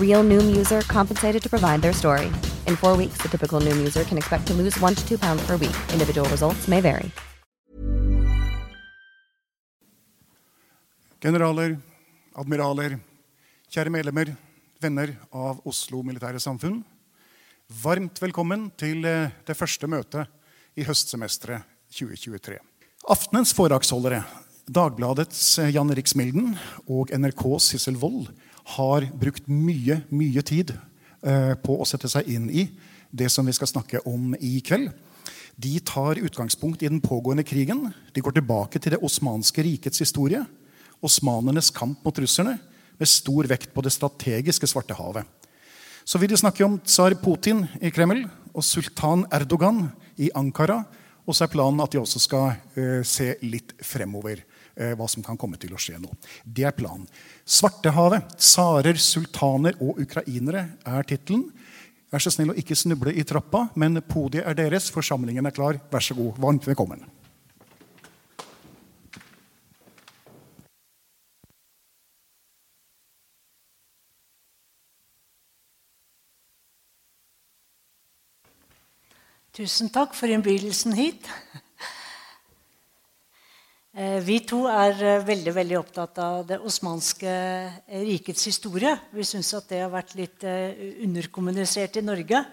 Real Noom user compensated to provide their story. In four weeks, the typical Noom user can expect to lose one to two pounds per week. Individual results may vary. Generaler, admiraler, kjære medlemmer, venner av Oslo Militære Samfunn. Varmt velkommen til eh, det første møtet i høstsemesteret 2023. Aftenens foredragsholdere, Dagbladets eh, Jan Erik Smilden og NRKs Sissel Wold, har brukt mye, mye tid eh, på å sette seg inn i det som vi skal snakke om i kveld. De tar utgangspunkt i den pågående krigen. De går tilbake til det osmanske rikets historie. Osmanernes kamp mot russerne, med stor vekt på det strategiske Svartehavet. Så vil de snakke om tsar Putin i Kreml og sultan Erdogan i Ankara. Og så er planen at de også skal eh, se litt fremover. Eh, hva som kan komme til å skje nå. Det er planen. Svartehavet, tsarer, sultaner og ukrainere er tittelen. Vær så snill å ikke snuble i trappa, men podiet er deres. Forsamlingen er klar. Vær så god. Varmt velkommen. Tusen takk for innbydelsen hit. Eh, Vi to er eh, veldig veldig opptatt av det osmanske eh, rikets historie. Vi syns at det har vært litt underkommunisert i Norge.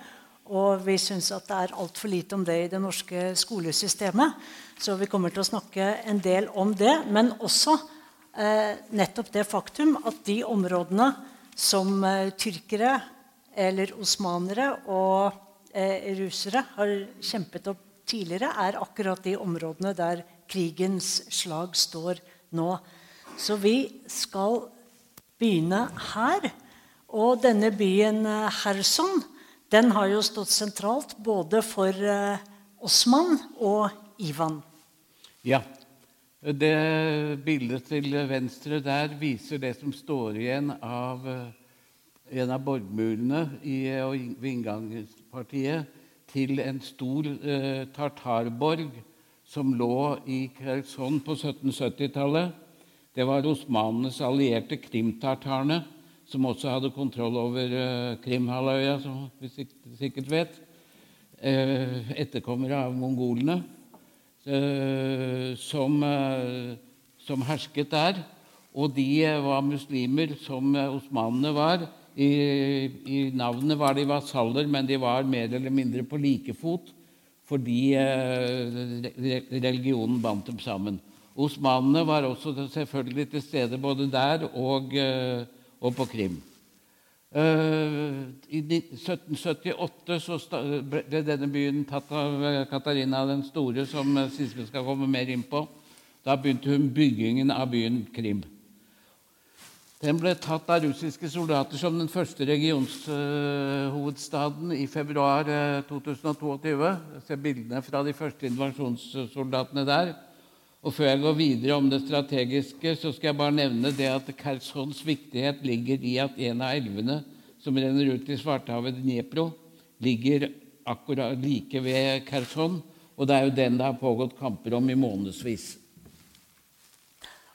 Og vi syns at det er altfor lite om det i det norske skolesystemet. Så vi kommer til å snakke en del om det. Men også eh, nettopp det faktum at de områdene som eh, tyrkere eller osmanere og eh, russere har kjempet opp tidligere, er akkurat de områdene der krigens slag står nå. Så vi skal begynne her. Og denne byen eh, Kherson den har jo stått sentralt både for eh, Osman og Ivan. Ja. Det bildet til venstre der viser det som står igjen av eh, en av borgmurene ved inngangspartiet til en stor tartarborg som lå i Kherson på 1770-tallet. Det var osmanenes allierte krimtartarene, som også hadde kontroll over eh, Krimhalvøya, som vi sikkert vet. Eh, etterkommere av mongolene eh, som, som hersket der. Og de var muslimer, som osmanene var. I, I navnet var de vasaller, men de var mer eller mindre på like fot fordi eh, religionen bandt dem sammen. Osmanene var også selvfølgelig til stede både der og, eh, og på Krim. Eh, I 1778 så ble denne byen tatt av Katarina den store, som Sissel skal komme mer inn på. Da begynte hun byggingen av byen Krim. Den ble tatt av russiske soldater som den første regionshovedstaden i februar eh, 2022. Jeg ser bildene fra de første invasjonssoldatene der. Og Før jeg går videre om det strategiske, så skal jeg bare nevne det at Khersons viktighet ligger i at en av elvene som renner ut i Svartehavet, Dnepro, ligger akkurat like ved Kherson. Og det er jo den det har pågått kamper om i månedsvis.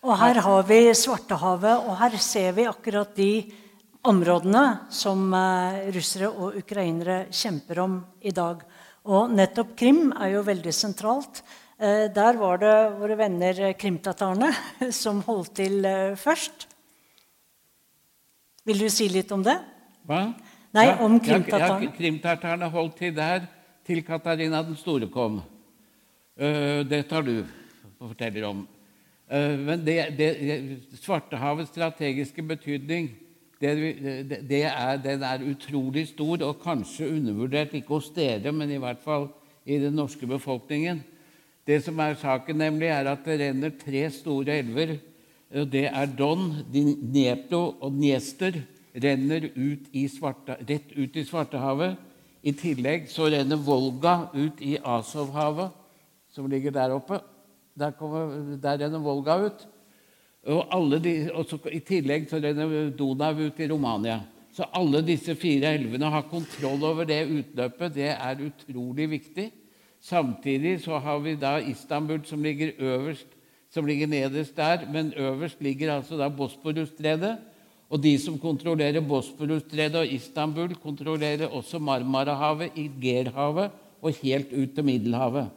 Og her har vi Svartehavet, og her ser vi akkurat de områdene som eh, russere og ukrainere kjemper om i dag. Og nettopp Krim er jo veldig sentralt. Eh, der var det våre venner eh, krimtatarene som holdt til først. Vil du si litt om det? Hva? Nei, ja, om krimtatarene. Ja, krimtatarene holdt til der til Katarina den store kom. Det tar du og forteller om. Uh, men det, det, Svartehavets strategiske betydning det, det er, den er utrolig stor og kanskje undervurdert, ikke hos dere, men i hvert fall i den norske befolkningen. Det som er saken, nemlig, er at det renner tre store elver. Det er Don, Dnepro og Dniester renner ut Svarte, rett ut i Svartehavet. I tillegg så renner Volga ut i Azovhavet, som ligger der oppe. Der, kommer, der renner Volga ut. Og de, I tillegg så renner Donau ut i Romania. Så alle disse fire elvene har kontroll over det utløpet. Det er utrolig viktig. Samtidig så har vi da Istanbul, som ligger øverst, som ligger nederst der. Men øverst ligger altså da Bosporus-stredet. Og de som kontrollerer Bosporus-stredet og Istanbul, kontrollerer også Marmarahavet, Igerhavet og helt ut til Middelhavet.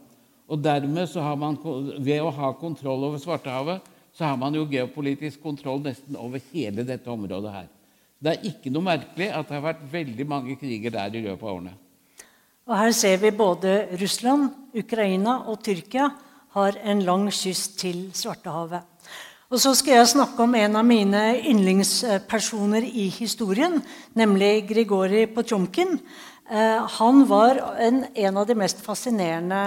Og dermed så har man, Ved å ha kontroll over Svartehavet så har man jo geopolitisk kontroll nesten over hele dette området her. Det er ikke noe merkelig at det har vært veldig mange kriger der i løpet av årene. Og Her ser vi både Russland, Ukraina og Tyrkia har en lang kyst til Svartehavet. Og så skal jeg snakke om en av mine yndlingspersoner i historien, nemlig Grigorij Potjomkin. Eh, han var en, en av de mest fascinerende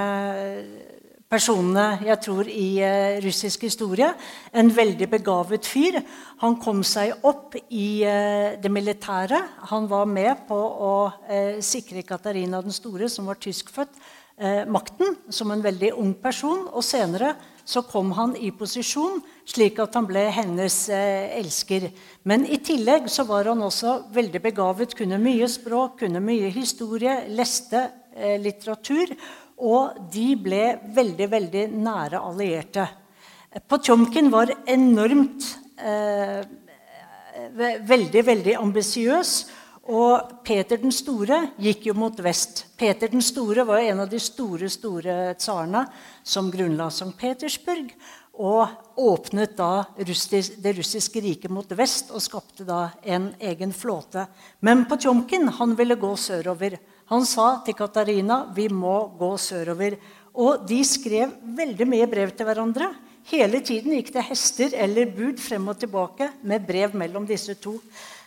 personene jeg tror i uh, russisk historie. En veldig begavet fyr. Han kom seg opp i uh, det militære. Han var med på å sikre Katarina den store, som var tyskfødt, makten som en veldig ung person. Og senere så kom han i posisjon slik at han ble hennes elsker. Men i tillegg så var han også veldig begavet, kunne mye språk, kunne mye historie, leste litteratur. Og de ble veldig, veldig nære allierte. Potjomkin var enormt eh, Veldig, veldig ambisiøs. Og Peter den store gikk jo mot vest. Peter den store var en av de store store tsarene som grunnla St. Petersburg. Og åpnet da det russiske riket mot vest og skapte da en egen flåte. Men Potjomkin han ville gå sørover. Han sa til Katarina vi må gå sørover. Og de skrev veldig mye brev til hverandre. Hele tiden gikk det hester eller bud frem og tilbake med brev mellom disse to.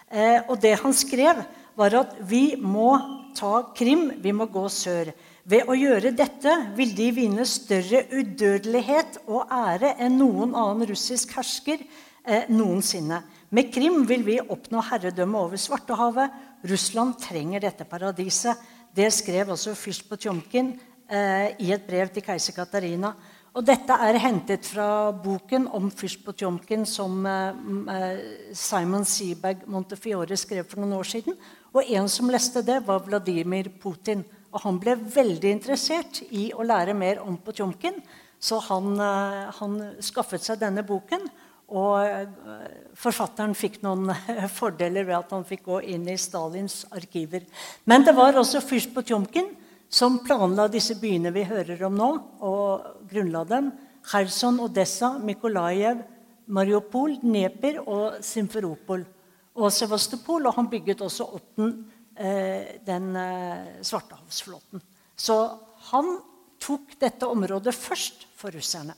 Eh, og det han skrev, var at vi må ta Krim, vi må gå sør. Ved å gjøre dette vil de vinne større udødelighet og ære enn noen annen russisk hersker eh, noensinne. Med Krim vil vi oppnå herredømme over Svartehavet. Russland trenger dette paradiset. Det skrev også fyrst Potjomkin eh, i et brev til keiser Katarina. Og dette er hentet fra boken om fyrst Potjomkin som eh, eh, Simon Seabag Montefiore skrev for noen år siden. Og en som leste det, var Vladimir Putin. Og han ble veldig interessert i å lære mer om Potjomkin, så han, eh, han skaffet seg denne boken. Og forfatteren fikk noen fordeler ved at han fikk gå inn i Stalins arkiver. Men det var også fyrst Potjomkin som planla disse byene vi hører om nå, og grunnla dem. Kherson, Odessa, Mykolajev, Mariupol, Dnepr og Simferopol. Og Sevastopol. Og han bygget også opp den, eh, den eh, Svartehavsflåten. Så han tok dette området først for russerne.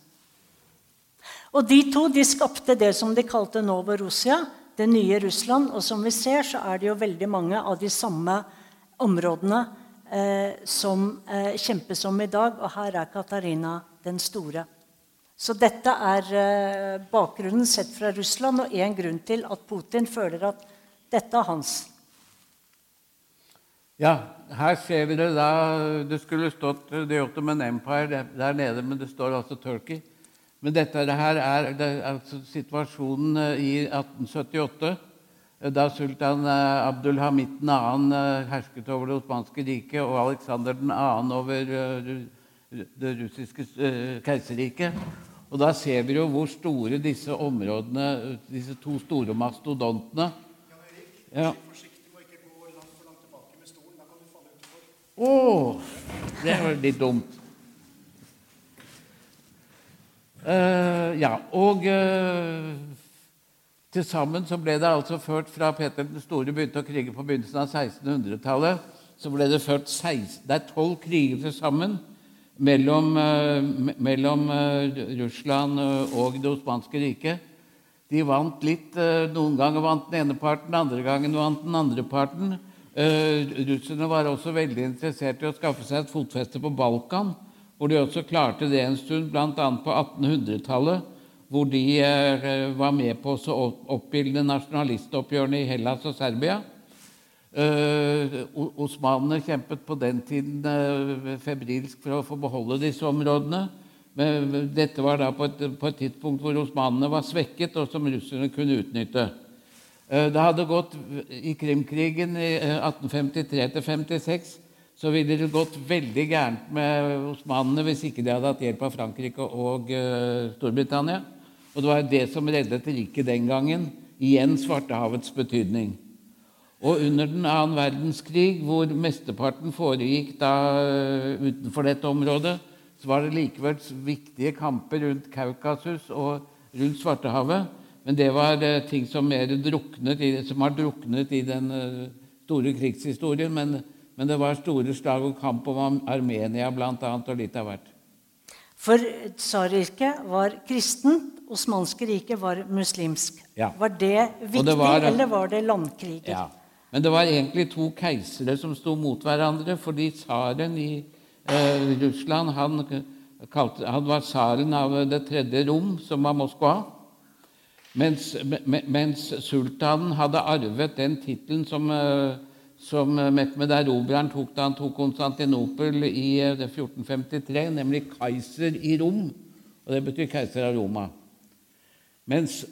Og De to de skapte det som de kalte Novorussia, det nye Russland. Og som vi ser, så er det jo veldig mange av de samme områdene som eh, kjempes om i dag. Og her er Katarina den store. Så dette er eh, bakgrunnen sett fra Russland, og én grunn til at Putin føler at dette er hans. Ja, her ser vi det da Det skulle stått The Ottoman Empire der nede, men det står altså Turkey. Men dette her er, det er altså situasjonen eh, i 1878, eh, da sultan Abdul Abdulhamid 2. hersket over det osmanske riket, og Aleksander 2. over det russiske keiserriket. Og da ser vi jo hvor store disse områdene, disse to store mastodontene ja. Å! Oh, det var litt dumt. Uh, ja, og uh, til sammen så ble det altså ført fra Peter den store begynte å krige på begynnelsen av 1600-tallet, så ble det ført 16, det er tolv kriger til sammen mellom, uh, mellom Russland og Det osmanske riket. De vant litt. Noen ganger vant den ene parten, andre gangen vant den andre parten. Russerne var også veldig interessert i å skaffe seg et fotfeste på Balkan hvor de også klarte det en stund, bl.a. på 1800-tallet, hvor de eh, var med på å oppbilde nasjonalistoppgjørene i Hellas og Serbia. Eh, osmanene kjempet på den tiden eh, febrilsk for å få beholde disse områdene. Men dette var da på et, på et tidspunkt hvor osmanene var svekket, og som russerne kunne utnytte. Det hadde gått i Krimkrigen i 1853-56 så ville det gått veldig gærent med osmanene hvis ikke de hadde hatt hjelp av Frankrike og Storbritannia. Og det var det som reddet riket den gangen. Igjen Svartehavets betydning. Og under den annen verdenskrig, hvor mesteparten foregikk da uh, utenfor dette området, så var det likevel viktige kamper rundt Kaukasus og rundt Svartehavet. Men det var uh, ting som, druknet som har druknet i den store krigshistorien. men men det var store slag og kamp om Armenia bl.a. og litt av hvert. For tsarriket var kristent, osmanske riket var muslimsk. Ja. Var det viktig, det var, eller var det landkriger? Ja. Men det var egentlig to keisere som sto mot hverandre, fordi tsaren i eh, Russland han, kalte, han, var tsaren av det tredje rom, som var Moskva. Mens, mens sultanen hadde arvet den tittelen som eh, som eh, Mehmed erobreren tok da han tok Konstantinopel i 1453, eh, nemlig keiser i Rom. Og det betyr keiser av Roma. Mens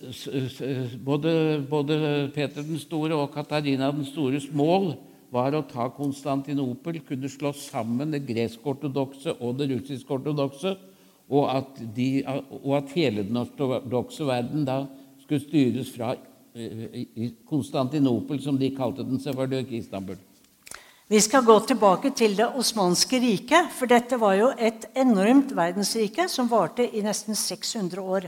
både, både Peter den store og Katarina den stores mål var å ta Konstantinopel, kunne slå sammen det gresk-ortodokse og det russisk-ortodokse, og, og, at hele den ortodokse verden da skulle styres fra Konstantinopel, som de kalte den, selvfølgelig ikke Istanbul. Vi skal gå tilbake til Det osmanske riket, for dette var jo et enormt verdensrike som varte i nesten 600 år.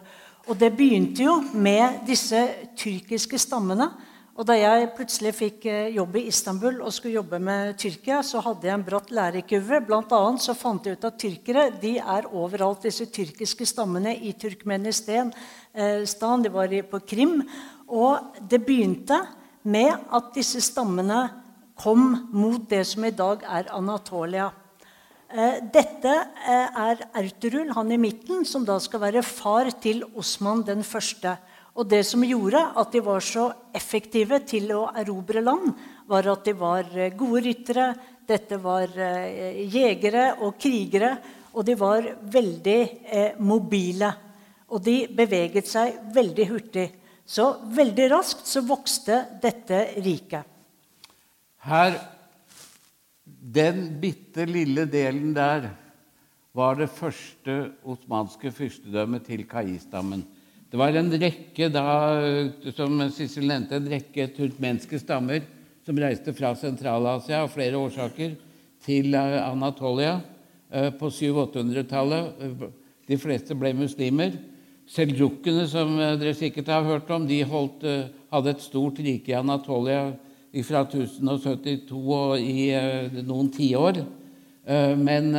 Og det begynte jo med disse tyrkiske stammene. Og da jeg plutselig fikk eh, jobb i Istanbul og skulle jobbe med Tyrkia, så hadde jeg en bratt lærekurve. Blant annet så fant jeg ut at tyrkere de er overalt, disse tyrkiske stammene i Turkmenistan. Eh, de var på Krim. Og det begynte med at disse stammene kom mot det som i dag er Anatolia. Eh, dette eh, er Erturul, han i midten, som da skal være far til Osman den første. Og det som gjorde at de var så effektive til å erobre land, var at de var eh, gode ryttere, dette var jegere og krigere, og de var veldig mobile. Og de beveget seg veldig hurtig. Så veldig raskt så vokste dette riket. Her Den bitte lille delen der var det første osmanske fyrstedømmet til Kai-stammen. Det var en rekke da, som Sissel nevnte, en rekke turkmenske stammer som reiste fra Sentral-Asia av flere årsaker til Anatolia eh, på 700-800-tallet. De fleste ble muslimer. Seldsjukkene, som eh, dere sikkert har hørt om, de holdt, eh, hadde et stort rike i Anatolia fra 1072 og i eh, noen tiår. Men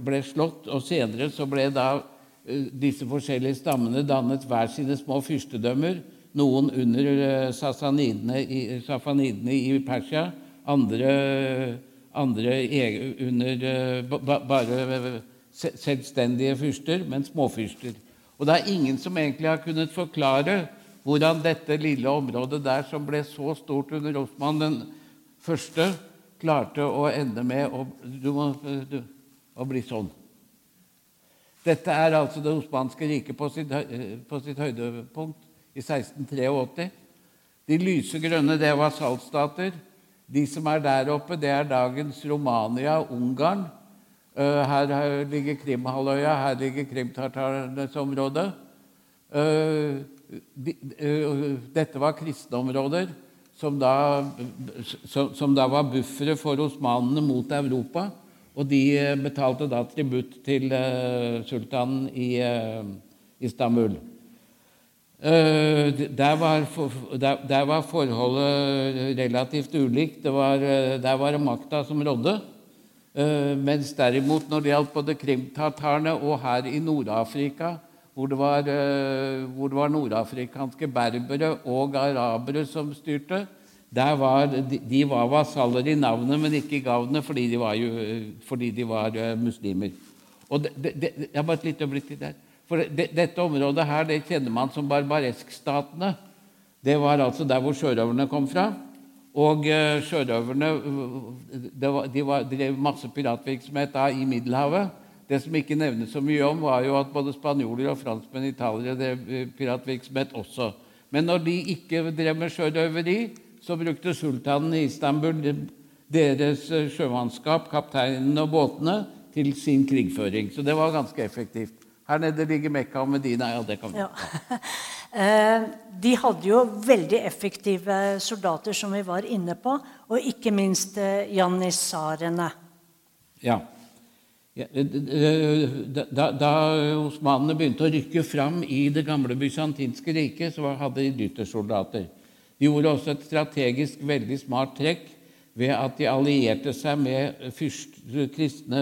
ble slått, og senere så ble da disse forskjellige stammene dannet hver sine små fyrstedømmer. Noen under safanidene i, Persia, andre, andre under bare selvstendige fyrster, men småfyrster. Og det er ingen som egentlig har kunnet forklare hvordan dette lille området der, som ble så stort under Osman den første, klarte å ende med å, du må, du, å bli sånn. Dette er altså det osmanske riket på sitt, på sitt høydepunkt i 1683. De lyse grønne, det var saltstater. De som er der oppe, det er dagens Romania og Ungarn. Eh, her ligger Krimhalvøya, her ligger krimtartarenes område. Dette var kristne områder som da, som da var buffere for osmanene mot Europa. Og de betalte da tributt til sultanen i Istanbul. Der var, der, var, forholdet relativt ulikt. Var, der var det makta som rådde. Mens derimot når det gjaldt både krimtatarene og her i Nord-Afrika, hvor det var, eh, hvor det var nordafrikanske berbere og arabere som styrte, var, de var vasaller i navnet, men ikke i gavnet, fordi de var, jo, fordi de var eh, muslimer. Og det, det, jeg bare et lite øyeblikk der. For det, dette området her det kjenner man som barbareskstatene. Det var altså der hvor sjørøverne kom fra. Og sjørøverne de drev masse piratvirksomhet da i Middelhavet. Det som ikke nevnes så mye om, var jo at både spanjoler og franskmenn i Italia drev eh, piratvirksomhet også. Men når de ikke drev med sjørøveri, så brukte sultanen i Istanbul deres eh, sjømannskap, kapteinene og båtene, til sin krigføring. Så det var ganske effektivt. Her nede ligger Mekka og Medina. Ja, det kan vi. Ja. Eh, de hadde jo veldig effektive soldater, som vi var inne på, og ikke minst janissarene. Ja. Da osmanene begynte å rykke fram i det gamle bysantinske riket, så hadde de dyttersoldater. De gjorde også et strategisk veldig smart trekk ved at de allierte seg med fyrst, kristne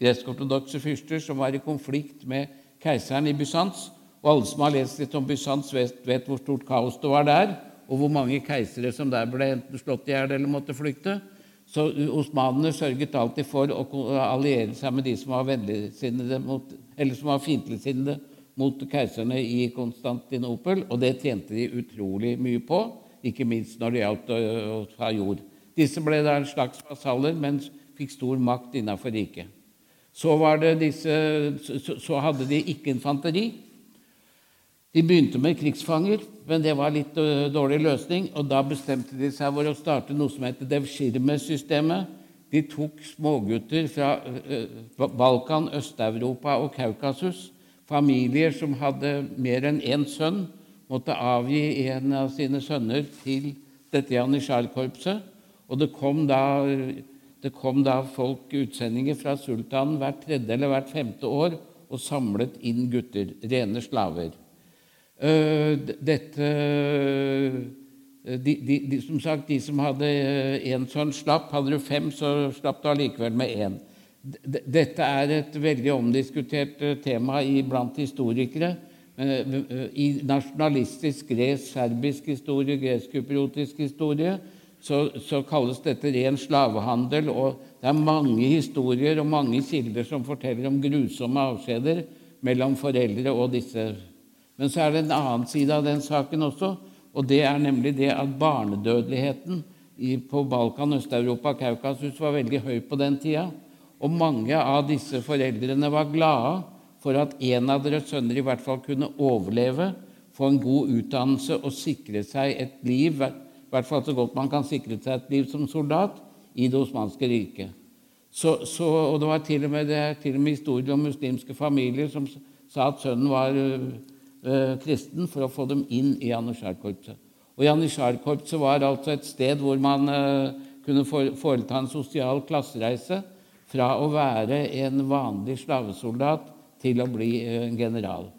gresk-ortodokse fyrster som var i konflikt med keiseren i Bysants og alle som har lest litt om Bysants, vet, vet, hvor stort kaos det var der, og hvor mange keisere som der ble enten slått i hjel eller måtte flykte. Så osmanene sørget alltid for å alliere seg med de som var mot, var fiendtligsinnede mot keiserne i Konstantinopel, og det tjente de utrolig mye på, ikke minst når det gjaldt å ta jord. Disse ble da en slags vasaller, men fikk stor makt innenfor riket. Så, disse, så hadde de ikke infanteri. De begynte med krigsfanger, men det var litt dårlig løsning. og Da bestemte de seg for å starte noe som heter Devshirme-systemet. De tok smågutter fra Balkan, Øst-Europa og Kaukasus. Familier som hadde mer enn én sønn, måtte avgi en av sine sønner til dette janitsjarkorpset. Og det kom, da, det kom da folk, utsendinger fra sultanen, hvert tredje eller hvert femte år og samlet inn gutter, rene slaver. Eh, dette eh, de, de, de, som sagt, de som hadde én sånn slapp, hadde du fem, så slapp du allikevel med én. Dette er et veldig omdiskutert eh, tema blant historikere. I nasjonalistisk gresk-serbisk historie, gresk-kypriotisk historie, så, så, kalles dette ren slavehandel. Og det er mange historier og mange kilder som forteller om grusomme avskjeder mellom foreldre og disse men så er det en annen side av den saken også, og det er nemlig det at barnedødeligheten på Balkan, Øst-Europa Kaukasus var veldig høy på den tida. Og mange av disse foreldrene var glade for at en av deres sønner i hvert fall kunne overleve, få en god utdannelse og sikre seg et liv, i hvert fall så godt man kan sikre seg et liv som soldat, i Det osmanske riket. Så, så, og det var til og, med, det, til og med historier om muslimske familier som sa at sønnen var eh, kristen for å få dem inn i Janitsjarkorpset. Og Janitsjarkorpset var altså et sted hvor man eh, kunne foreta en sosial klassereise fra å være en vanlig slavesoldat til å bli eh, en general.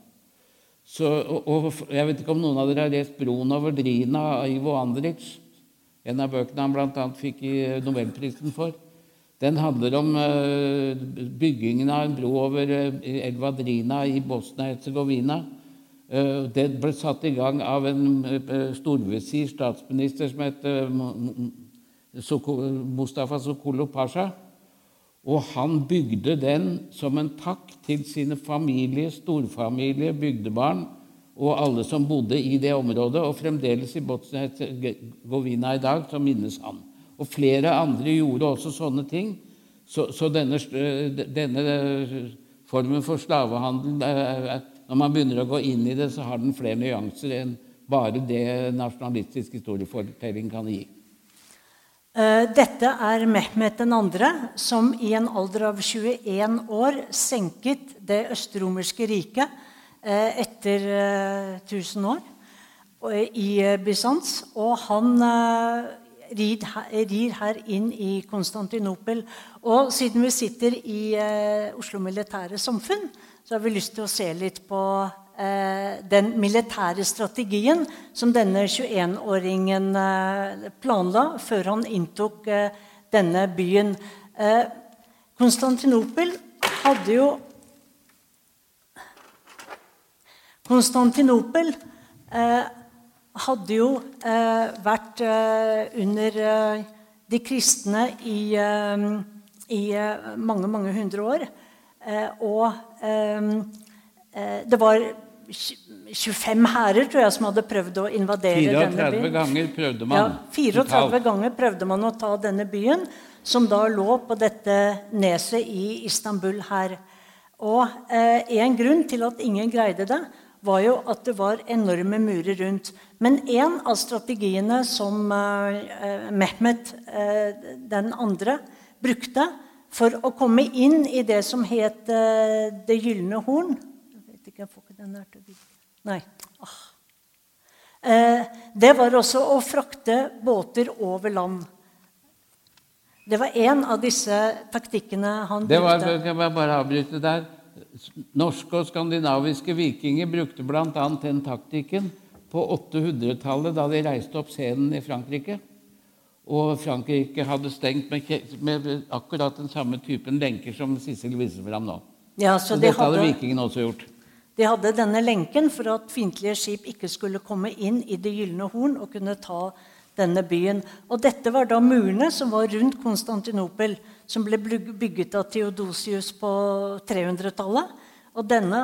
Så, og, og, jeg vet ikke om noen av dere har lest 'Broen over Drina' av Ivo Andric. En av bøkene han bl.a. fikk i Nobelprisen for. Den handler om byggingen av en bro over elva Drina i Bosnia-Hercegovina. Eh, det ble satt i gang av en eh, storvisir, statsminister, som het Mustafa Sokolo Pasha. Og han bygde den som en takk til sine familie, storfamilie, bygdebarn og alle som bodde i det området. Og fremdeles i Bosnia-Hercegovina i dag så minnes han. Og flere andre gjorde også sånne ting. Så, så denne, denne, formen for slavehandel når man begynner å gå inn i det, så har den flere nyanser enn bare det nasjonalistisk historiefortelling kan gi. Eh, dette er Mehmet 2., som i en alder av 21 år senket det østromerske riket eh, etter 1000 år i Bysants. Og han rir her inn i Konstantinopel. Og siden vi sitter i Oslo Militære Samfunn, så har vi lyst til å se litt på Eh, den militære strategien som denne 21-åringen eh, planla før han inntok eh, denne byen. Konstantinopel hadde jo Konstantinopel hadde jo vært under de kristne i, i mange, mange hundre år. Og det var 25 hærer tror jeg, som hadde prøvd å invadere 34 denne byen. ganger prøvde man. Ja, 34 ganger prøvde man å ta denne byen, som da lå på dette neset i Istanbul her. Og eh, En grunn til at ingen greide det, var jo at det var enorme murer rundt. Men en av strategiene som eh, Mehmet eh, den andre brukte for å komme inn i det som het eh, Det gylne horn ikke, jeg får ikke den der til å virke. Nei. Ah. Eh, det var også å frakte båter over land. Det var én av disse taktikkene han det var, brukte. Kan jeg bare avbryte der? Norske og skandinaviske vikinger brukte bl.a. den taktikken på 800-tallet, da de reiste opp scenen i Frankrike. Og Frankrike hadde stengt med, med akkurat den samme typen lenker som Sissel viser fram nå. Ja, så, så de dette hadde, hadde vikingene også gjort. De hadde denne lenken for at fiendtlige skip ikke skulle komme inn i Det gylne horn og kunne ta denne byen. Og dette var da murene som var rundt Konstantinopel, som ble bygget av Theodosius på 300-tallet. Og denne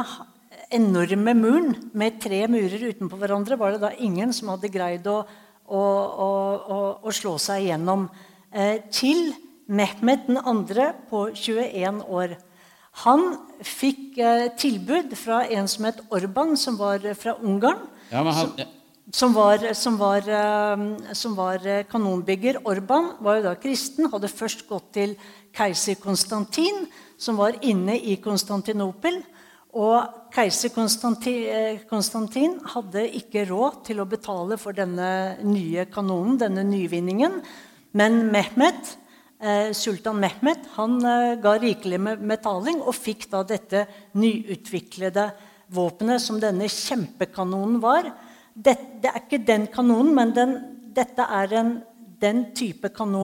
enorme muren med tre murer utenpå hverandre var det da ingen som hadde greid å, å, slå seg igjennom. Eh, til Mehmet 2. på 21 år. Han fikk eh, tilbud fra en som het Orban, som var fra Ungarn. Ja, han, ja. som, var, som, var, eh, som, var, eh, kanonbygger. Orban var jo da kristen, hadde først gått til keiser Konstantin, som var inne i Konstantinopel. Og keiser Konstantin, eh, Konstantin hadde ikke råd til å betale for denne nye kanonen, denne nyvinningen. Men Mehmet Eh, sultan Mehmet han eh, ga rikelig med betaling og fikk da dette nyutviklede våpenet som denne kjempekanonen var. Det, det er ikke den kanonen, men den, dette er en, den type kanon.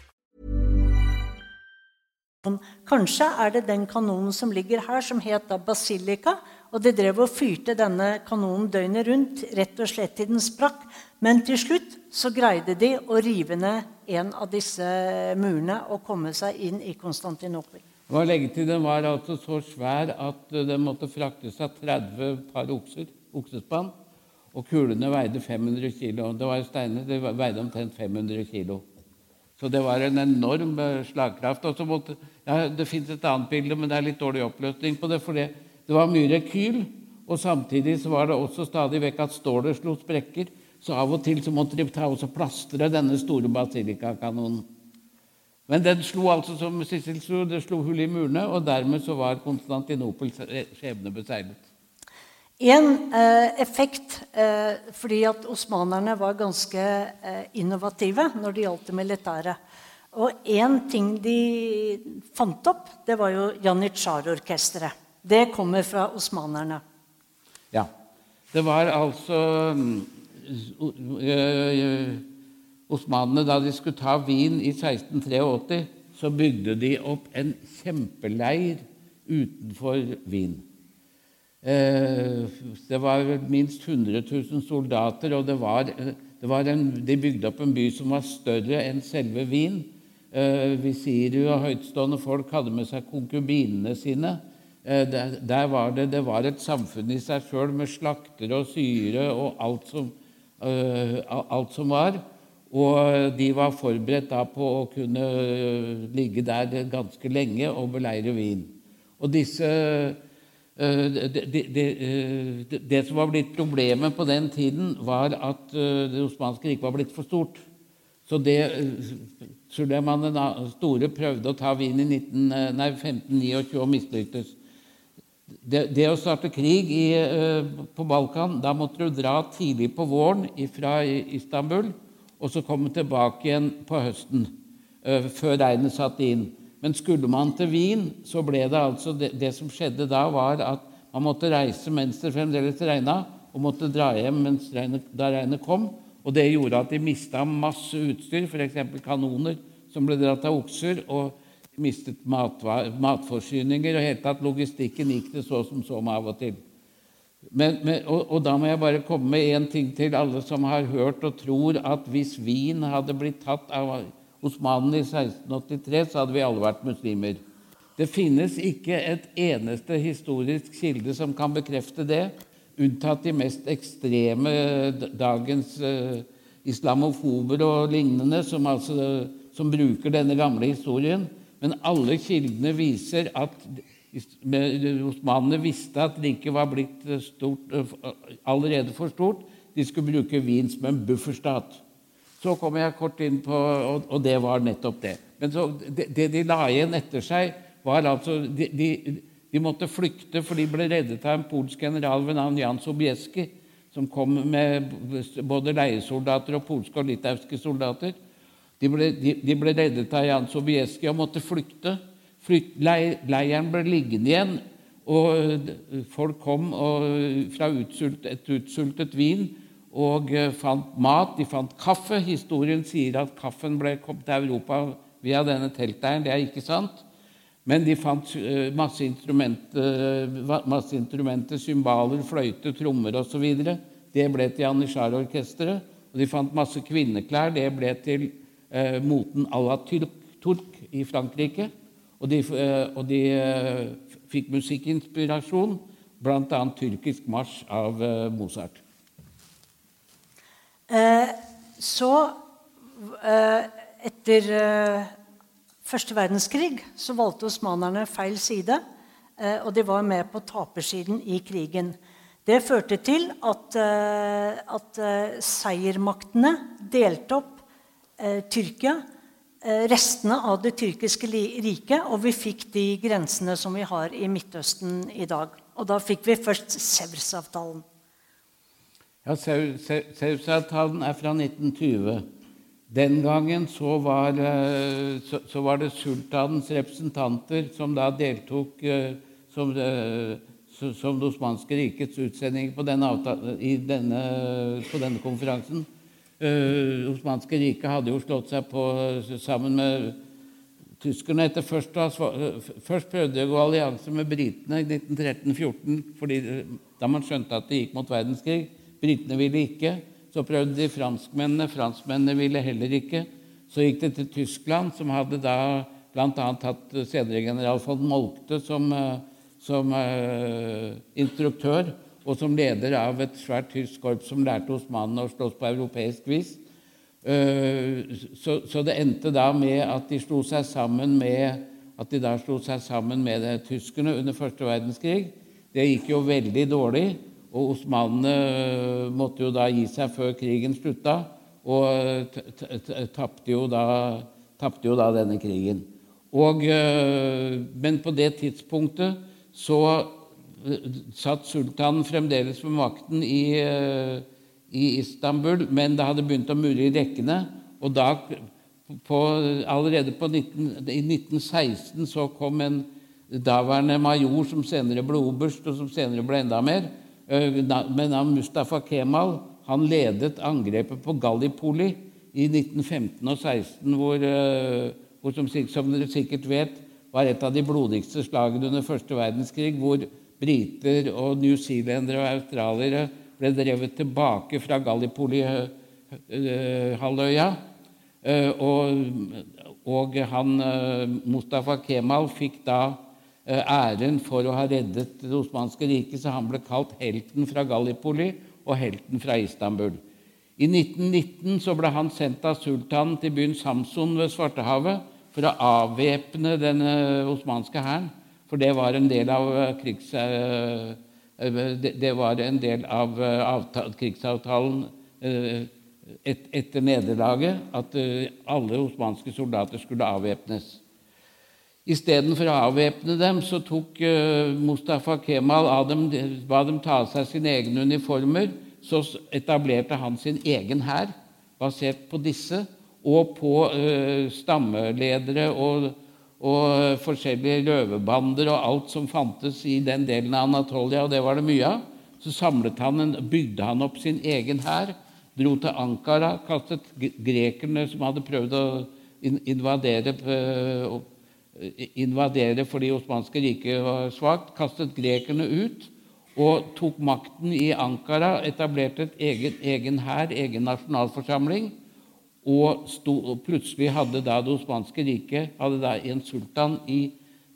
Kanskje er det den kanonen som ligger her, som het da Basilika. Og de drev og fyrte denne kanonen døgnet rundt, rett og slett til den sprakk. Men til slutt så greide de å rive ned en av disse murene og komme seg inn i Konstantinopel. Legge til Den var altså så svær at den måtte fraktes av 30 par okser, oksespann. Og kulene veide 500 kg. Det var steiner, det veide omtrent 500 kg. Så det var en enorm eh, slagkraft. Og så måtte, ja, det fins et annet bilde, men det er litt dårlig oppløsning på det. For det, det var mye rekyl, og samtidig så var det også stadig vekk at stålet slo sprekker. Så av og til så måtte de ta og plastre denne store basilikakanonen. Men den slo altså som Sissel slo, det slo hull i murene, og dermed så var Konstantinopels skjebne beseglet. En eh, effekt eh, fordi at osmanerne var ganske eh, innovative når det gjaldt det militære. Og én ting de fant opp, det var jo Janitsjar-orkesteret. Det kommer fra osmanerne. Ja. Det var altså øh, Osmanene, da de skulle ta Wien i 1683, så bygde de opp en kjempeleir utenfor Wien. Eh, det var minst 100 000 soldater, og det var, en, de bygde opp en by som var større enn selve Wien. Eh, Visirer og høytstående folk hadde med seg konkubinene sine. Eh, der, var det, det, var et samfunn i seg sjøl med slakter og syre og alt som, alt som, var. Og de var forberedt da på å kunne ligge der ganske lenge og beleire Wien. Og disse det, det, det, som var blitt problemet på den tiden, var at Det osmanske riket var blitt for stort. Så det Suleiman den store prøvde å ta Wien i 19, nei, 1529 og mislyktes. Det, det, å starte krig i, på Balkan Da måtte du dra tidlig på våren fra Istanbul og så komme tilbake igjen på høsten, før regnet satt inn. Men skulle man til Wien, så ble det altså det, det, som skjedde da, var at man måtte reise mens det fremdeles regna, og måtte dra hjem mens regnet, da regnet kom. Og det gjorde at de mista masse utstyr, f.eks. kanoner som ble dratt av okser. og mistet matforsyninger, og helt tatt logistikken gikk det så som så med av og til. Men, men, og, og, da må jeg bare komme med én ting til alle som har hørt og tror at hvis Wien hadde blitt tatt av osmanene i 1683, så hadde vi alle vært muslimer. Det finnes ikke et eneste historisk kilde som kan bekrefte det, unntatt de mest ekstreme dagens uh, islamofober og lignende, som, altså, som bruker denne gamle historien. Men alle kildene viser at osmanene visste at riket var blitt stort, allerede for stort. De skulle bruke Wien som en bufferstat. Så kom jeg kort inn på Og, det var nettopp det. Men så, det, det, de la igjen etter seg, var altså de, de, de, måtte flykte, for de ble reddet av en polsk general ved navn Jan Sobieski, som kom med både leiesoldater og polske og litauiske soldater. De ble, de, ble reddet av Jan Sobieski og måtte flykte. Flykt, leiren ble liggende igjen, og folk kom og, fra utsult, et utsultet vin og eh, fant mat. De fant kaffe. Historien sier at kaffen ble kommet til Europa via denne teltleiren. Det er ikke sant. Men de fant eh, masse instrumenter, masse instrumenter cymbaler, fløyte, trommer osv. Det ble til Janitsjar-orkesteret. Og de fant masse kvinneklær. Det ble til eh, moten à la turk i Frankrike. Og de, eh, og de eh, fikk musikkinspirasjon, bl.a. tyrkisk marsj av eh, Mozart. Eh, så, eh, etter eh, første verdenskrig, så valgte osmanerne feil side. og de var med på tapersiden i krigen. Det førte til at, at seiermaktene delte opp Tyrkia, restene av det tyrkiske riket, og vi fikk de grensene som vi har i Midtøsten i dag. Og da fikk vi først Sevres-avtalen. Ja, Sevres-avtalen er fra 1920. Den gangen så var, eh, så, så var, det sultanens representanter som da deltok eh, som, eh, som det osmanske rikets utsending på denne, denne, på denne konferansen. Uh, Osmanske riket hadde jo slått seg på sammen med tyskerne etter først, først prøvde de å gå allianse med britene i 1913-14 da man skjønte at det gikk mot verdenskrig. Britene ville ikke. Så prøvde de franskmennene. Franskmennene ville heller ikke. Så gikk det til Tyskland, som hadde da bl.a. hatt senere general von Moltke som, som uh, instruktør og som leder av et svært tysk korps som lærte osmanene å slåss på europeisk vis. Uh, så, så, det endte da med at de slo seg sammen med at de da slo seg sammen med tyskerne under første verdenskrig. Det gikk jo veldig dårlig, og osmanene eh, måtte jo da gi seg før krigen slutta, og tapte jo, jo, da denne krigen. Og, eh, men på det tidspunktet så satt sultanen fremdeles ved makten i, i, Istanbul, men det hadde begynt å murre i rekkene. Og da, på, allerede på 19, i 1916 så kom en daværende major som senere ble oberst, og som senere ble enda mer, med navn Mustafa Kemal. Han ledet angrepet på Gallipoli i 1915 og 16, hvor, hvor som, som dere sikkert vet, var et av de blodigste slagene under første verdenskrig, hvor briter og newzealendere og australiere ble drevet tilbake fra Gallipoli-halvøya. Eh, og, og han, eh, Mustafa Kemal fikk da eh, æren for å ha reddet det osmanske riket, så han ble kalt helten fra Gallipoli og helten fra Istanbul. I 1919 så ble han sendt av sultanen til byen Samson ved Svartehavet for å avvæpne den osmanske hæren. For det var en del av, eh, krigs, eh, eh, en del av krigsavtalen etter nederlaget at alle osmanske soldater skulle avvæpnes. Istedenfor å avvæpne dem så tok Mustafa Kemal av dem, ba dem ta av seg sine egne uniformer. Så etablerte han sin egen hær basert på disse og på stammeledere og og forskjellige løvebander og alt som fantes i den delen av Anatolia, og det var det mye av. Så samlet han en, bygde han opp sin egen hær, dro til Ankara, kastet grekerne som hadde prøvd å invadere, eh, invadere fordi osmanske riket var svakt, kastet grekerne ut og tok makten i Ankara, etablerte et egen, egen hær, egen nasjonalforsamling og, sto, og plutselig hadde da det osmanske riket hadde da en sultan i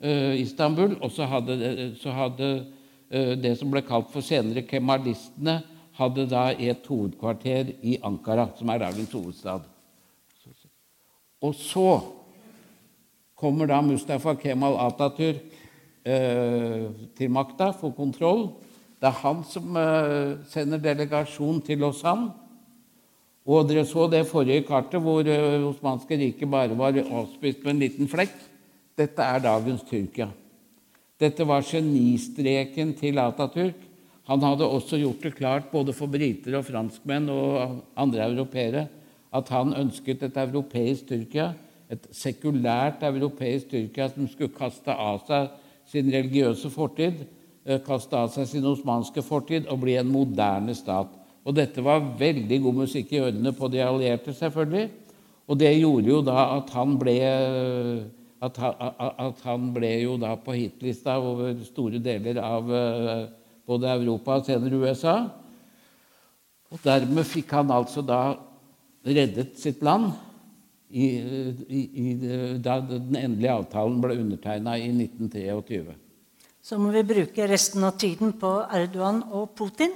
uh, Istanbul, og så hadde, så hadde uh, det som ble kalt for senere kemalistene, hadde da et hovedkvarter i Ankara, som er dagens hovedstad. Og så kommer da Mustafa Kemal Atatürk uh, til makta, får kontroll. Det er han som sender delegasjon til Lausanne og dere så det forrige kartet, hvor eh, osmanske riket bare var avspist med en liten flekk. Dette er dagens Tyrkia. Dette var genistreken til Atatürk. Han hadde også gjort det klart både for briter og franskmenn og andre europeere at han ønsket et europeisk Tyrkia, et sekulært europeisk Tyrkia som skulle kaste av seg sin religiøse fortid, eh, kaste av seg sin osmanske fortid og bli en moderne stat. Og dette var veldig god musikk i ørene på de allierte, selvfølgelig. Og det gjorde jo da at han ble at han, at han ble jo da på hitlista over store deler av eh, både Europa og senere USA. Og dermed fikk han altså da reddet sitt land i, i, da den endelige avtalen ble undertegna i 1923. Så må vi bruke resten av tiden på Erdogan og Putin.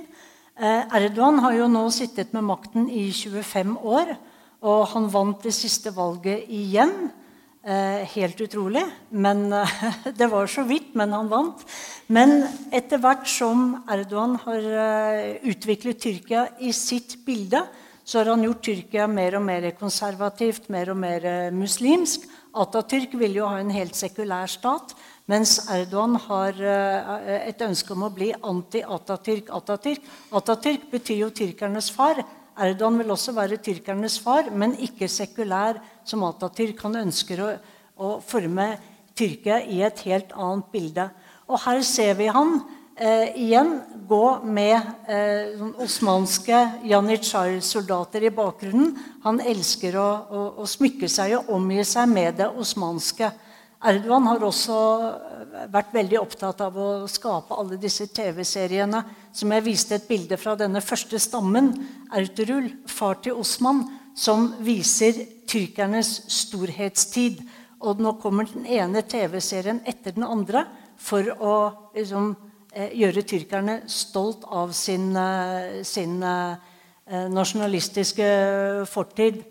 Eh, Erdogan har jo nå sittet med makten i 25 år, og han vant det siste valget igjen. Eh, helt utrolig. Men eh, Det var så vidt, men han vant. Men etter hvert som Erdogan har utviklet Tyrkia i sitt bilde, så har han gjort Tyrkia mer og mer konservativt, mer og mer muslimsk. Atatürk ville jo ha en helt sekulær stat. Mens Erdogan har eh, et ønske om å bli anti-Atatürk. Atatürk. Atatürk betyr jo tyrkernes far. Erdogan vil også være tyrkernes far, men ikke sekulær som Atatürk. Han ønsker å, å forme Tyrkia i et helt annet bilde. Og her ser vi han eh, igjen gå med eh, osmanske janitsjar-soldater i bakgrunnen. Han elsker å, å, å smykke seg og omgi seg med det osmanske. Erdogan har også vært veldig opptatt av å skape alle disse TV-seriene. Som jeg viste et bilde fra denne første stammen, Erturul, far til Osman, som viser tyrkernes storhetstid. Og nå kommer den ene TV-serien etter den andre for å liksom, eh, gjøre tyrkerne stolt av sin, eh, sin eh, nasjonalistiske fortid.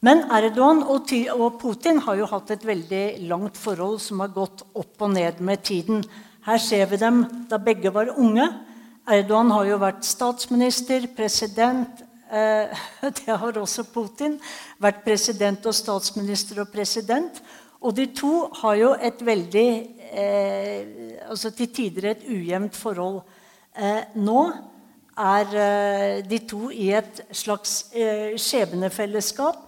Men Erdogan og Putin har jo hatt et veldig langt forhold som har gått opp og ned med tiden. Her ser vi dem da begge var unge. Erdogan har jo vært statsminister, president. Eh, det har også Putin. Vært president og statsminister og president. Og de to har jo et veldig eh, altså Til tider et ujevnt forhold. Eh, nå er eh, de to i et slags eh, skjebnefellesskap.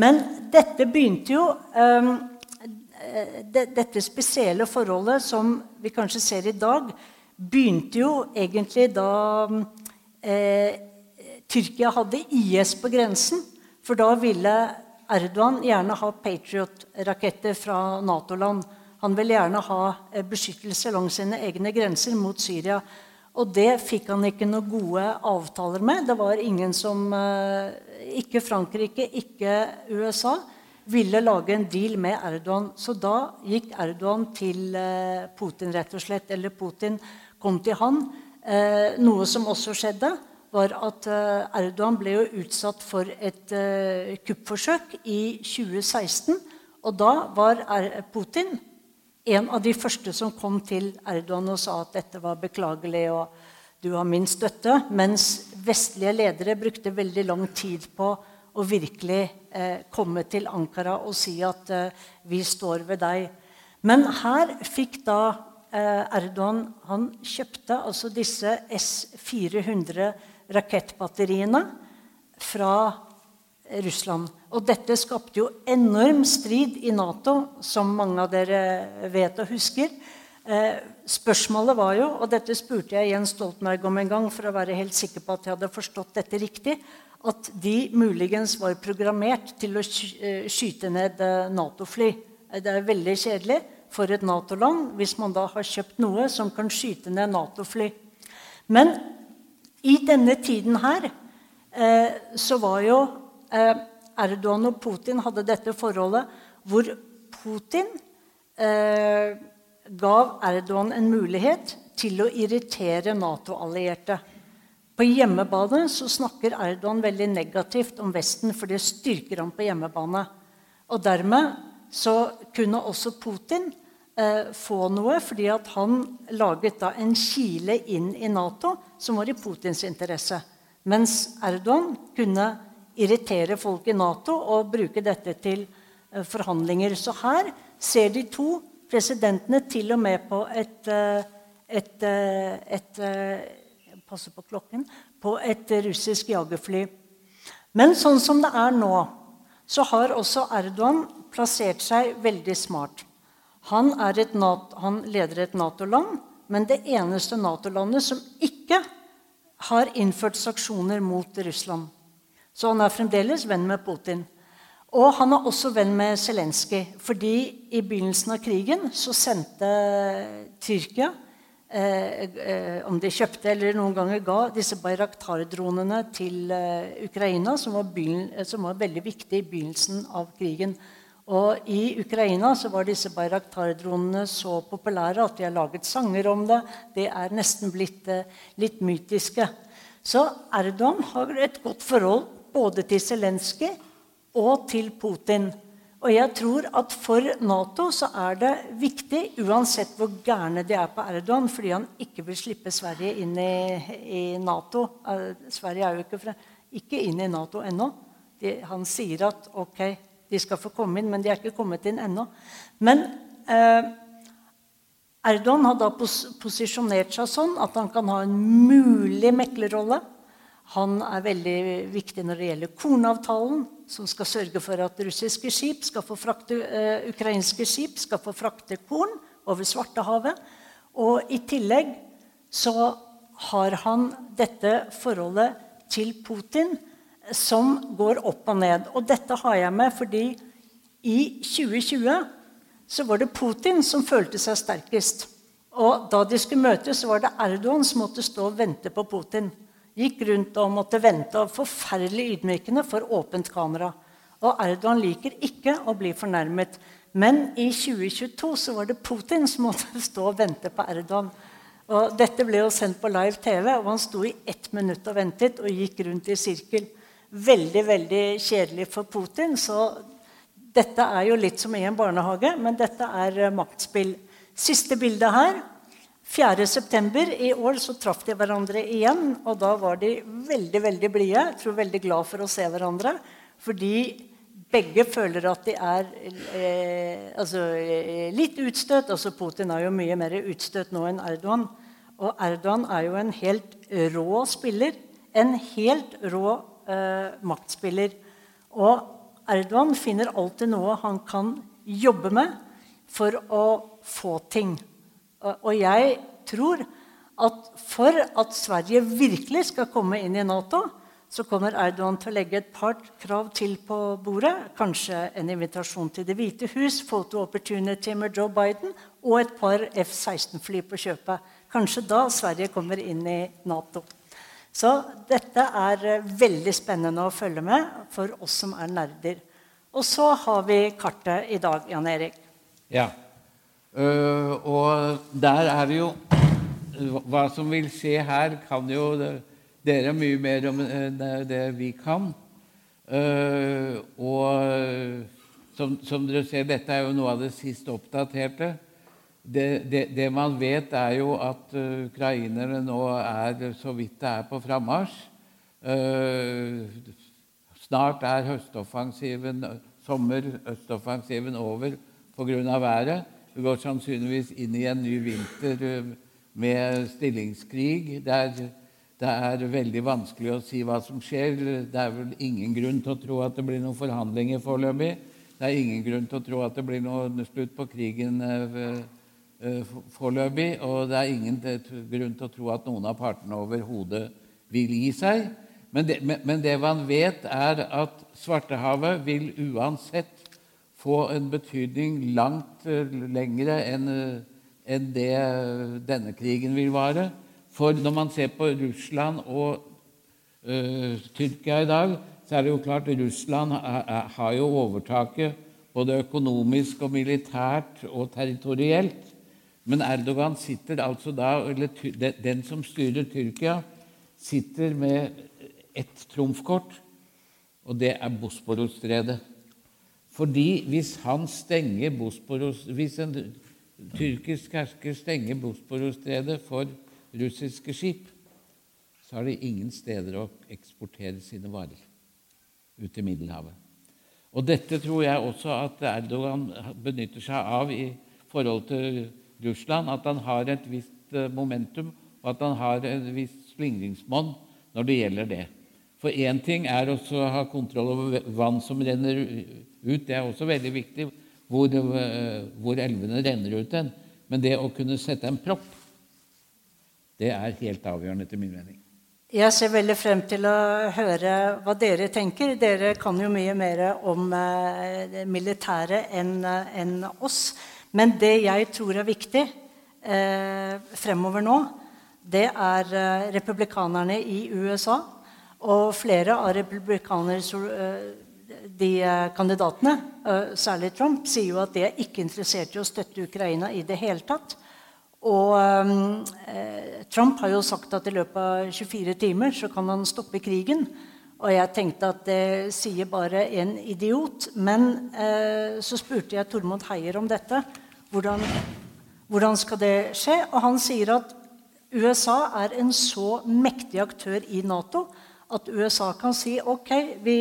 Men dette begynte jo eh, det, Dette spesielle forholdet som vi kanskje ser i dag, begynte jo egentlig da eh, Tyrkia hadde IS på grensen. For da ville Erdogan gjerne ha Patriot-raketter fra Nato-land. Han vil gjerne ha eh, beskyttelse langs sine egne grenser mot Syria. Og det fikk han ikke noen gode avtaler med. Det var ingen som eh, Ikke Frankrike, ikke USA ville lage en deal med Erdogan. Så da gikk Erdogan til eh, Putin, rett og slett. Eller Putin kom til han. Noe som også skjedde var at eh, Erdogan ble jo utsatt for et uh, kuppforsøk i 2016. Og da var Putin en av de første som kom til Erdogan og sa at dette var beklagelig og du har min støtte. Mens vestlige ledere brukte veldig lang tid på å virkelig eh, komme til Ankara og si at eh, vi står ved deg. Men her fikk da eh, Erdogan Han kjøpte altså disse S-400 rakettbatteriene fra Russland. Og dette skapte jo enorm strid i Nato, som mange av dere vet og husker. Eh, spørsmålet var jo, og dette spurte jeg Jens Stoltenberg om en gang for å være helt sikker på at jeg hadde forstått dette riktig, at de muligens var programmert til å eh, skyte ned eh, Nato-fly. Det er veldig kjedelig for et Nato-land hvis man da har kjøpt noe som kan skyte ned Nato-fly. Men i denne tiden her eh, så var jo eh, Erdogan og Putin hadde dette forholdet hvor Putin eh, gav Erdogan en mulighet til å irritere Nato-allierte. På hjemmebane så snakker Erdogan veldig negativt om Vesten, for det styrker ham på hjemmebane. Og dermed så kunne også Putin eh, få noe, fordi han laget da en kile inn i Nato som var i Putins interesse. Mens Erdogan kunne irritere folk i Nato og bruke dette til eh, forhandlinger. Så her ser de to presidentene til og med på et, eh, et, eh, et, et passer på klokken på et russisk jagerfly. Men sånn som det er nå, så har også Erdogan plassert seg veldig smart. Han, NATO, han leder et Nato-land, men det eneste Nato-landet som ikke har innført sanksjoner mot Russland. Så han er fremdeles venn med Putin. Og han er også venn med Zelenskyj. Fordi i begynnelsen av krigen så sendte Tyrkia eh, eh, Om de kjøpte eller noen ganger ga disse Bayraktar-dronene til eh, Ukraina, som var, som var veldig viktig i begynnelsen av krigen. Og I Ukraina så var disse Bayraktar-dronene så populære at de har laget sanger om det. Det er nesten blitt eh, litt mytiske. Så Erdogan har et godt forhold både til Zelenskyj og til Putin. Og jeg tror at for Nato så er det viktig, uansett hvor gærne de er på Erdogan, fordi han ikke vil slippe Sverige inn i, i Nato uh, Sverige er jo ikke, fra, ikke inn i Nato ennå. Han sier at ok, de skal få komme inn, men de er ikke kommet inn ennå. Men eh, Erdogan har da pos posisjonert seg sånn at han kan ha en mulig meklerrolle. Han er veldig viktig når det gjelder kornavtalen, som skal sørge for at russiske skip skal få frakte, uh, ukrainske skip skal få frakte korn over Svartehavet. Og i tillegg så har han dette forholdet til Putin som går opp og ned. Og dette har jeg med fordi i 2020 så var det Putin som følte seg sterkest. Og da de skulle møtes, så var det Erdogan som måtte stå og vente på Putin. Gikk rundt og måtte vente. og Forferdelig ydmykende for åpent kamera. Og Erdogan liker ikke å bli fornærmet. Men i 2022 så var det Putin som måtte stå og vente på Erdogan. Og dette ble jo sendt på live TV, og han sto i ett minutt og ventet og gikk rundt i sirkel veldig veldig kjedelig for Putin. Så dette er jo litt som i en barnehage, men dette er eh, maktspill. Siste bilde her. 4.9. i år så traff de hverandre igjen. Og da var de veldig veldig blide. Jeg tror veldig glad for å se hverandre. Fordi begge føler at de er eh, altså, eh, litt utstøtt. Altså, Putin er jo mye mer utstøtt nå enn Erdogan. Og Erdogan er jo en helt rå spiller. En helt rå eh, maktspiller. Og Erdogan finner alltid noe han kan jobbe med for å få ting. Og jeg tror at for at Sverige virkelig skal komme inn i Nato, så kommer Erdogan til å legge et par krav til på bordet. Kanskje en invitasjon til Det hvite hus, photo opportunity med Joe Biden og et par F-16-fly på kjøpet. Kanskje da Sverige kommer inn i Nato. Så dette er eh, veldig spennende å følge med for oss som er nerder. Og så har vi kartet i dag, Jan Erik. Ja. Uh, og der er vi jo Hva som vil skje her, kan jo dere mye mer om det, det vi kan. Uh, og som, som, dere ser, dette er jo noe av det sist oppdaterte. Det, det, det man vet, er jo at ukrainere nå er så vidt det er på frammarsj. Uh, snart er høstoffensiven, sommer-østoffensiven over pga. været. Vi går sannsynligvis inn i en ny vinter med stillingskrig. der det er veldig vanskelig å si hva som skjer. Det er vel ingen grunn til å tro at det blir noen forhandlinger foreløpig. Det er ingen grunn til å tro at det blir noe slutt på krigen eh, eh, foreløpig. Og det er ingen grunn til å tro at noen av partene overhodet vil gi seg. Men det, men det, man vet, er at Svartehavet vil uansett få en betydning langt eh, lengre enn en det denne krigen vil vare. For når man ser på Russland og uh, Tyrkia i dag, så er det jo klart at Russland har jo overtaket både økonomisk og militært og territorielt. Men Erdogan sitter altså da, eller den som styrer Tyrkia, sitter med ett trumfkort, og det er Bosporos-stredet. Fordi hvis han stenger Bosporos, hvis en tyrkisk hersker stenger Bosporos-stredet for russiske skip, så har de ingen steder å eksportere sine varer ut til Middelhavet. Og dette tror jeg også at Erdogan benytter seg av i forhold til Russland. At han har et visst eh, momentum, og at han har et visst slingringsmonn når det gjelder det. For én ting er å ha kontroll over vann som renner ut. Det er også veldig viktig hvor, eh, hvor elvene renner ut hen. Men det å kunne sette en propp det er helt avgjørende etter min mening. Jeg ser veldig frem til å høre hva dere tenker. Dere kan jo mye mer om eh, militæret enn oss. Men det jeg tror er viktig eh, fremover nå, det er eh, republikanerne i USA. Og flere av republikanerne, eh, de kandidatene, særlig Trump, sier jo at de er ikke interessert i å støtte Ukraina i det hele tatt. Og eh, Trump har jo sagt at i løpet av 24 timer så kan han stoppe krigen. Og jeg tenkte at det sier bare en idiot. Men eh, så spurte jeg Tormod Heier om dette. Hvordan, hvordan, skal det skje? Og han sier at USA er en så mektig aktør i Nato at USA kan si ok, vi,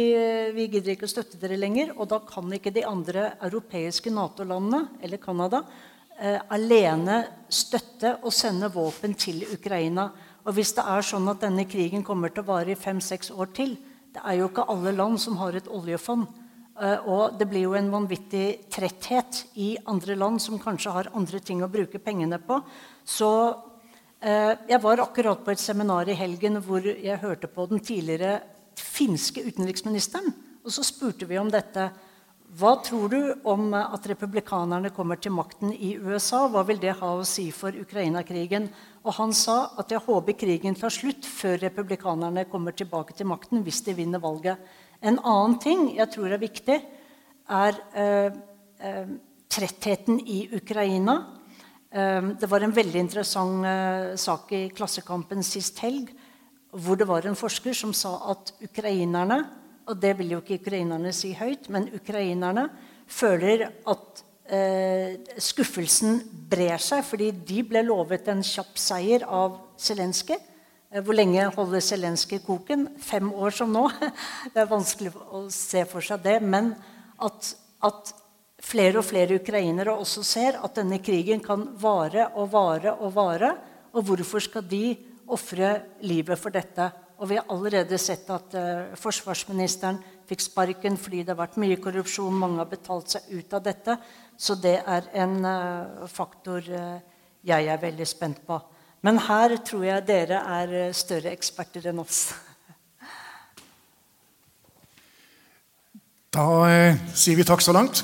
vi gidder ikke å støtte dere lenger. Og da kan ikke de andre europeiske Nato-landene eller Canada eh, alene støtte og sende våpen til Ukraina. Og hvis det er sånn at denne krigen kommer til å vare i fem-seks år til Det er jo ikke alle land som har et oljefond. Eh, og det blir jo en vanvittig tretthet i andre land som kanskje har andre ting å bruke pengene på. Så eh, jeg var akkurat på et seminar i helgen hvor jeg hørte på den tidligere finske utenriksministeren. Og så spurte vi om dette. Hva tror du om at republikanerne kommer til makten i USA? Hva vil det ha å si for Ukraina-krigen? Og han sa at jeg håper krigen tar slutt før republikanerne kommer tilbake til makten hvis de vinner valget. En annen ting jeg tror er viktig, er eh, eh, trettheten i Ukraina. Eh, det var en veldig interessant eh, sak i Klassekampen sist helg hvor det var en forsker som sa at ukrainerne og det vil jo ikke ukrainerne si høyt, men ukrainerne føler at eh, skuffelsen brer seg, fordi de ble lovet en kjapp seier av Zelenskyj. Eh, hvor lenge holder Zelenskyj koken? Fem år som nå? Det er vanskelig å se for seg det. Men at, at flere og flere ukrainere også ser at denne krigen kan vare og vare og vare. Og hvorfor skal de ofre livet for dette? Og vi har allerede sett at uh, forsvarsministeren fikk sparken fordi det har vært mye korrupsjon. Mange har betalt seg ut av dette. Så det er en uh, faktor uh, jeg er veldig spent på. Men her tror jeg dere er større eksperter enn oss. Da sier vi takk så langt.